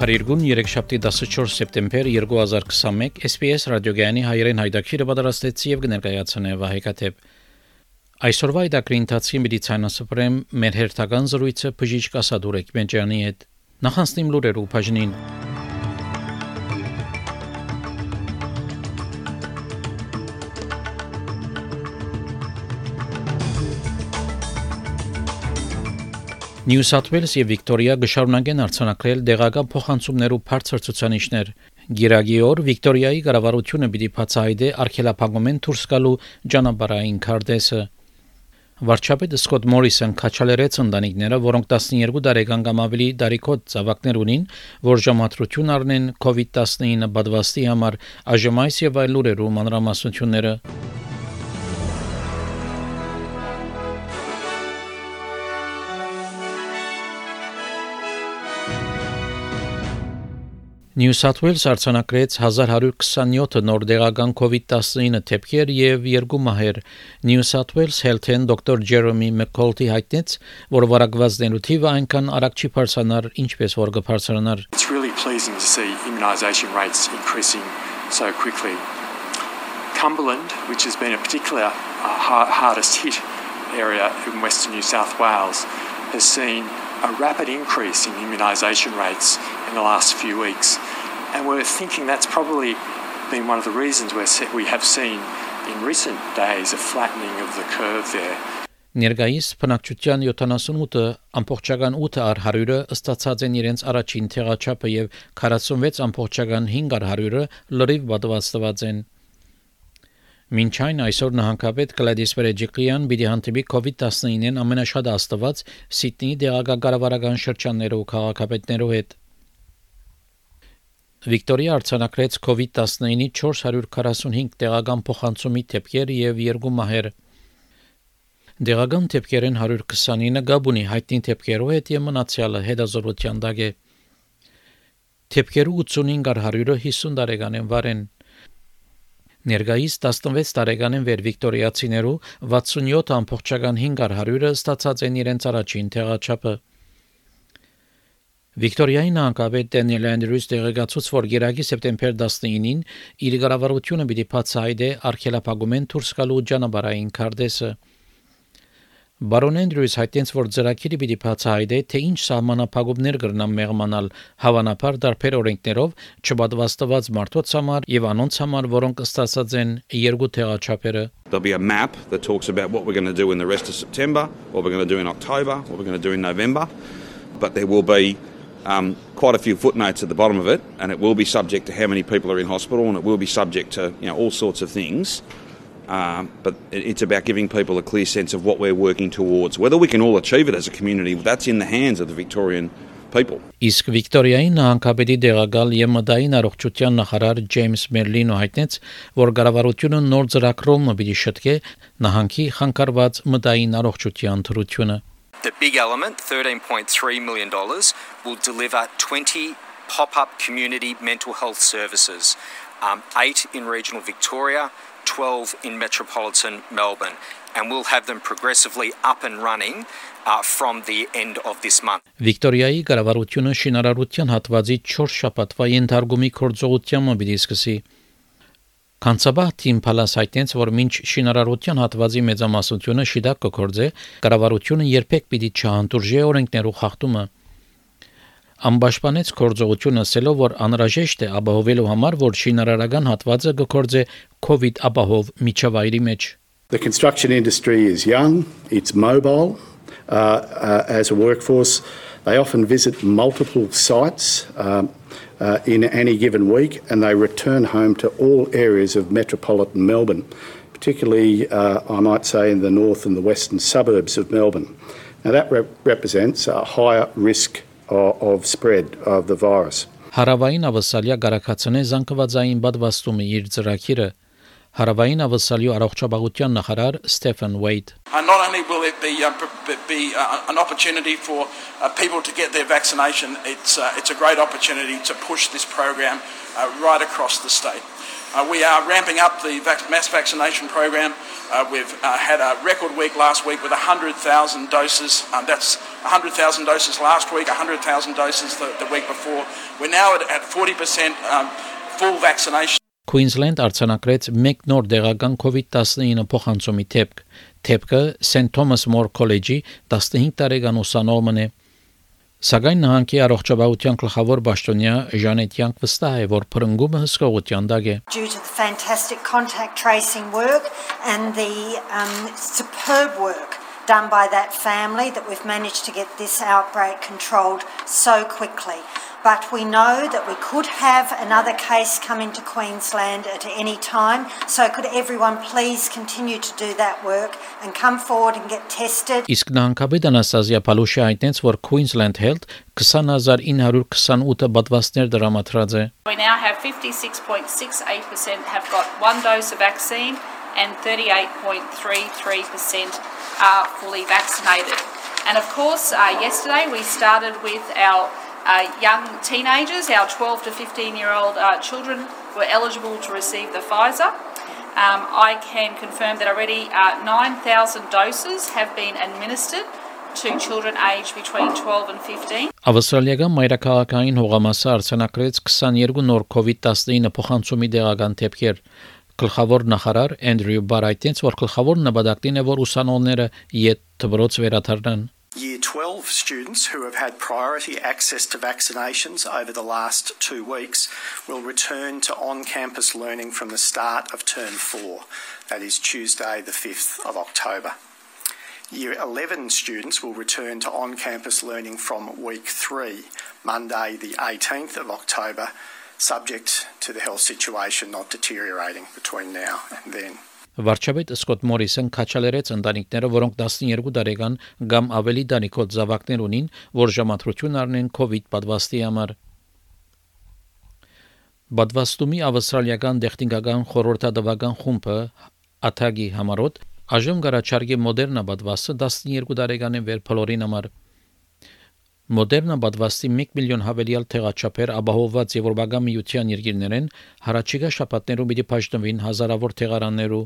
Փարիգուն 3-շաբթի 14 սեպտեմբեր 2021 SPS ռադիոգյանի հայրեն հայդակիրը պատրաստեցի եւ կներկայացնե Վահեկաթեփ Այսօրվա իդակրի ընթացքի մեդիցինասպրեմ մեր հերթական զրույցը բժիշկ Ասադուրեկ Մենջյանի հետ նախանցնիմ լուրերու բաժնին Նյու Սաթ Ուելս եւ Վիկտորիա գշարունակեն արցանակրել դեղական փոխանցումներով բարձր ցուցանիշներ։ Գիրագի օր Վիկտորիայի կառավարությունը պիտի բացահայտե արքելափակումեն դուրս գալու ճանապարհային քարտեզը։ Վարչապետ Սկոտ Մորիսոն քաչալերեց ընտանիքները, որոնք 12 տարեկան կամ ավելի տարիքոտ ծավակներ ունին, որ ժամատրություն առնեն COVID-19 բադվաստի համար, այժմ եւ այլ լուրերու մանրամասնությունները New South Wales արձանագրեց 1127 նոր դեղական COVID-19 դեպքեր եւ երկու մահեր։ New South Wales Health-ն դոկտոր Jeremy McCulty հայտնեց, որ վարակվածներու թիվը այնքան արագ չի բարձրանար, ինչպես որ կբարձրանար։ It's really pleasing to see immunisation rates increasing so quickly. Cumberland, which has been a particular uh, hardest hit area in Western New South Wales, has seen a rapid increase in immunisation rates in the last few weeks. And we're thinking that's probably been one of the reasons we have seen in recent days a flattening of the curve there. Ներգայիս բնակչության 78-ը ամբողջական 8 առ 100-ը ըստացած են իրենց առաջին թեղաչափը եւ 46 ամբողջական 5 առ 100-ը լրիվ պատվաստված են։ Մինչ այն այսօր նահանգապետ Գլադիս Վերեջիկյան պիտի հանդիպի COVID-19-ին ամենաշատ աստված Սիդնեի դեղագարավարական շրջաններով քաղաքապետներով հետ։ Վիկտորիա արձանագրեց COVID-19-ի 445 տեղական փոխանցումի դեպքեր եւ երկու մահեր։ Դեղական դեպքերեն 129 Գաբունի հայտնի դեպքերով հետ եւ մնացյալը հետազոտության դակ է։ Դեպքերու 85 առ 100-ը 50 տարեկան են վարեն։ Ներգայիս 16 տարեկան են վեր վիկտորիացիներու 67 ամբողջական 5 առ 100-ը ստացած են իրենց առաջին թեղաչափը։ Վիկտորիայի նահանգապետ Դենիել Անդրյուս տեղեկացուց, որ գերագի սեպտեմբեր 19-ին իր գարավարությունը պիտի բացահայտե արքելափագումեն դուրս գալու ճանապարհային քարտեզը։ Բարոն Անդրյուս հայտնեց, որ ծրագիրը պիտի բացահայտե, թե ինչ սահմանափակումներ կրնան մեղմանալ հավանաբար դարբեր օրենքներով չպատվաստված մարդոց համար եւ անոնց համար, որոնք ստացած են երկու թեղաչափերը։ There'll be a map that talks about what we're going to do in the rest of September, what we're going to do in October, what we're going to do in November, but there will be um, quite a few footnotes at the bottom of it, and it will be subject to how many people are in hospital, and it will be subject to you know all sorts of things. Um, but it's about giving people a clear sense of what we're working towards. Whether we can all achieve it as a community, that's in the hands of the Victorian people. Իսկ Վիկտորիայի նահանգապետի դեղակալ եւ մտային առողջության նախարար Ջեյմս Մերլինը հայտնեց, որ կառավարությունը նոր ծրագրով մտի շտկե նահանգի խանգարված մտային առողջության թրությունը։ The big element, $13.3 million, will deliver 20 pop up community mental health services, um, eight in regional Victoria, 12 in metropolitan Melbourne, and we'll have them progressively up and running uh, from the end of this month. Վիկտորիայի կառավարությունը շինարարության հատվածի 4 շաբաթվա ենթարկումի կորձողությամբ պիտի սկսի Կանցաբահ թիմ Պալաս հայտնեց, որ մինչ շինարարության հատվածի մեծամասնությունը շիդակ կգործե, կառավարությունը երբեք պիտի չհանդուրժի օրենքներու խախտումը։ Ամբաշպանեց կորձողությունը ասելով, որ անհրաժեշտ է ապահովելու համար, որ շինարարական հատվածը կգործե COVID ապահով միջավայրի մեջ։ The construction industry is young, it's mobile uh, uh, as a workforce. They often visit multiple sites. Um, uh, in any given week, and they return home to all areas of metropolitan Melbourne, particularly, uh, I might say, in the north and the western suburbs of Melbourne. Now, that rep- represents a higher risk of, of, spread of the virus. Հարավային ավասալիա գարակացնե զանգվածային բադվաստումը իր ծրագիրը Հարավային ավասալիո առողջապահության նախարար Ստեֆեն Ուեյդ And not only will it be, uh, be uh, an opportunity for uh, people to get their vaccination, it's, uh, it's a great opportunity to push this program uh, right across the state. Uh, we are ramping up the vac- mass vaccination program. Uh, we've uh, had a record week last week with 100,000 doses. Um, that's 100,000 doses last week, 100,000 doses the, the week before. We're now at, at 40% um, full vaccination. Queensland արձանագրեց մեկ նոր դեղական COVID-19 փոխանցումի դեպք։ Դեպքը St Thomas More College-ի 15 տարեկան ուսանողն է։ Սակայն նահանգի առողջապահության գլխավոր պաշտոնյա Ժանետ Յանկ վստահ է, որ փրկումը հսկողության դակ է։ Due to the fantastic contact tracing work and the um, superb work done by that family that we've managed to get this outbreak controlled so quickly. but we know that we could have another case come into Queensland at any time. So could everyone please continue to do that work and come forward and get tested. Իսկ նահանգապետ Անաստազիա Պալուշի հայտնեց, որ Queensland Health 20928 պատվաստներ դրամատրած է։ We now have 56.68% have got one dose of vaccine and 38.33% are fully vaccinated. And of course, uh, yesterday we started with our uh, young teenagers, our 12 to 15 year old uh, children were eligible to receive the Pfizer. Um, I can confirm that already uh, 9,000 doses have been administered to children aged between 12 and 15. Ավստրալիական մայրաքաղաքային հողամասը արձանագրեց 22 նոր COVID-19 փոխանցումի դեղական դեպքեր։ Գլխավոր նախարար Էնդրյու Բարայտենց որ գլխավոր նպատակն է որ ուսանողները իդ դբրոց վերադառնան։ Year 12 students who have had priority access to vaccinations over the last two weeks will return to on campus learning from the start of term 4, that is Tuesday, the 5th of October. Year 11 students will return to on campus learning from week 3, Monday, the 18th of October, subject to the health situation not deteriorating between now and then. Վարչապետ Սկոտ Մորիսոն քաչալերեց ընտանիքները, որոնք 12 տարեկան կամ ավելի դանիքոտ զավակներ ունին, որ ժամադրություն առնեն COVID պատվաստի համար։ Պատվաստումի ավստրալիական տեխնիկական խորհրդատվական խումբը ԱԹԱԳ-ի համարոտ այժմ գարաչարգի մոդեռնա պատվաստը 12 տարեկանին վեր փլորին համար Մոդեռնա պատվաստի 1 միլիոն հավելյալ թեղաչափեր ապահովված Եվրոպական միության երկիրներեն հարաճիգա շաբաթներում պիտի բաժնվին հազարավոր թեղարաններու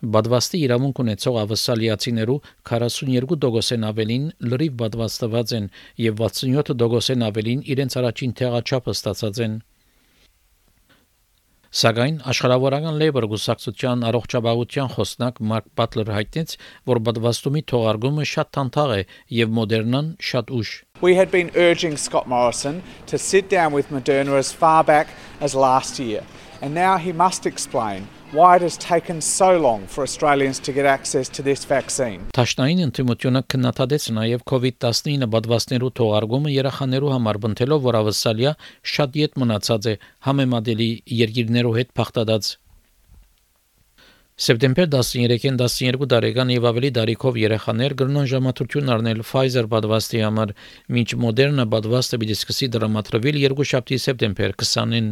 Բադվաստի իրավունք ունեցող ավսալիացիներու 42%-ն ավելին լրիվ բադվաստված են եւ 67%-ն ավելին իրենց առաջին թեղաչափը ստացած են։ Սակայն աշխարհավորական լեյբր գուսակցության առողջապահության խոսնակ Մարկ Բատլեր հայտնեց, որ բադվաստումի թողարկումը շատ թանթաղ է եւ մոդեռնան շատ ուշ։ We had been urging Scott Morrison to sit down with Moderna as far back as last year, and now he must explain why it has taken so long for Australians to get access to this vaccine. Տաշնային ընդդիմությունը քննադատեց նաև COVID-19 պատվաստներու թողարկումը երախաներու համար բնթելով, որ ավսալիա շատ յետ մնացած է համեմատելի երկիրներու հետ փախտած Սեպտեմբեր 13-ին 12 տարեկան եւ ավելի տարիքով երեխաներ կրնան ժամադրություն առնել Pfizer պատվաստի համար, մինչ Moderna պատվաստը պիտի սկսի դրամատրվել 2 շաբթի սեպտեմբեր 20-ին։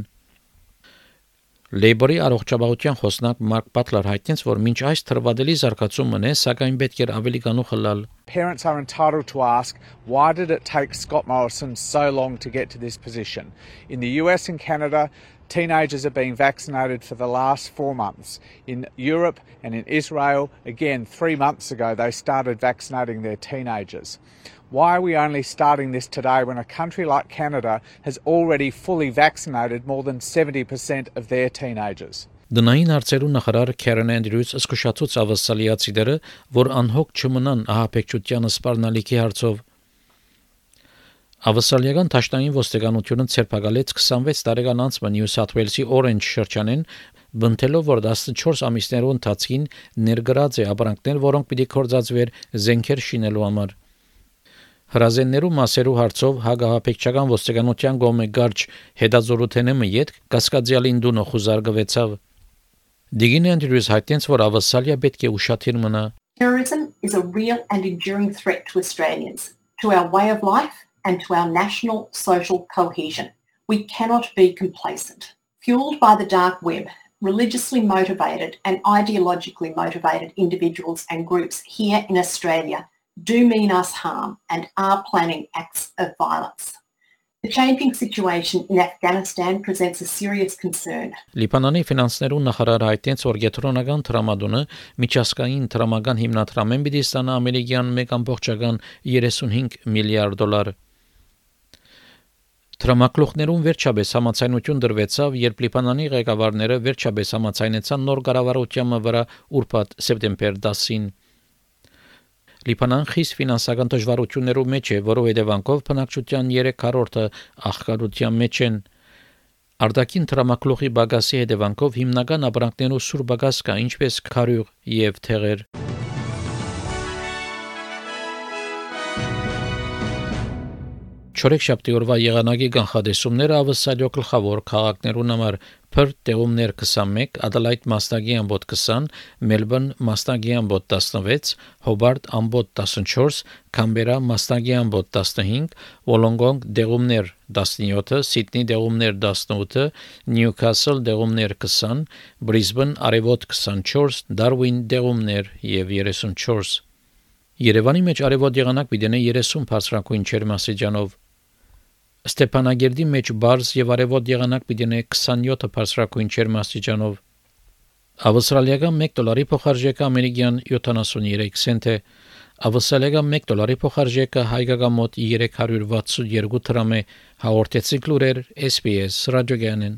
Լեյբորի առողջապահության խոսնակ Մարկ Պատլեր հայտնեց, որ մինչ այս թրվադելի զարգացումն է, սակայն պետք է ավելի կանու խլալ։ Parents are entitled to ask, why did it take Scott Morrison so long to get to this position? In the US and Canada, teenagers are being vaccinated for the last 4 months. In Europe and in Israel, again 3 months ago they started vaccinating their teenagers. Why are we only starting this today when a country like Canada has already fully vaccinated more than 70% of their teenagers? Դնային հարցերու նախարար Քերեն Էնդրյուս զսկուշացուց ավասալիացիները, որ անհոգ չմնան ահապեկչության սպառնալիքի հարցով Ավասալիական Թաշտային ոստիկանությունը ցերպակալեց 26 տարեկան անցման Նյու Սաթ Ուելսի Orange շրջանին, բնթելով որ 14 ամիսներու ընթացքին ներգրած է ապրանքներ, որոնք պիտի կորզածվեր զենքեր շինելու համար։ Հրազեններու մասերու հարցով հագահապեկչական ոստիկանության գոմե գարչ հետազորութենեմը յետ կասկածյալին դունը խուզարգվեցավ։ Դիգին Անդրյուս հայտնեց, որ ավասալիա պետք է ուշադիր մնա։ Terrorism is a real and enduring threat to Australians, to our way of life and to our national social cohesion. We cannot be complacent. Fueled by the dark web, religiously motivated and ideologically motivated individuals and groups here in Australia do mean us harm and are planning acts of violence. The changing situation in Afghanistan presents a serious concern. Լիբանանի ֆինանսներու նախարարը հայտնեց, որ գետրոնական տրամադոնը միջազգային տրամական հիմնադրամեն պիտի ստանա ամերիկյան 1.35 միլիարդ դոլար։ Տրամակլուխներուն վերջաբես համացայնություն դրվեցավ, երբ Լիբանանի ղեկավարները վերջաբես համացայնեցան նոր կառավարության վրա ուրբաթ սեպտեմբեր 10-ին։ Լիբանան խիստ ֆինանսական դժվարություններով մեջ է, որով հետևանքով բնակչության 3/4-ը աղքատության մեջ են։ Արտաքին տրամակլուխի բագասի հետևանքով հիմնական ապրանքներու սուր բագաս կա, ինչպես քարյուղ եւ թեղեր։ Չորեքշաբթի օրվա եղանակի կանխադեսումները ավսալյո գլխավոր քաղաքներուն համար. Perth տեղումներ 21, Adelaide մասնագի ամբոտ 20, Melbourne մասնագի ամբոտ 16, Hobart ամբոտ 14, Canberra մասնագի ամբոտ 15, Wollongong դեղումներ 17, Sydney դեղումներ 18, Newcastle դեղումներ 20, Brisbane արևոտ 24, Darwin դեղումներ եւ 34 Երևանի մեջ արևոտ եղանակ պիտի 30 բարձրակույն չերմասիջանով Ստեփանագերդի մեջ բարձ եւ արևոտ եղանակ պիտի 27 բարձրակույն չերմաստիճանով Ավստրալիական 1 դոլարի փոխարժեքը ամերիկյան 73 سنت է Ավստրալիական 1 դոլարի փոխարժեքը հայկական մոտ 362 դրամ է հաղորդեցի լուրեր SPS ռադիոգյանեն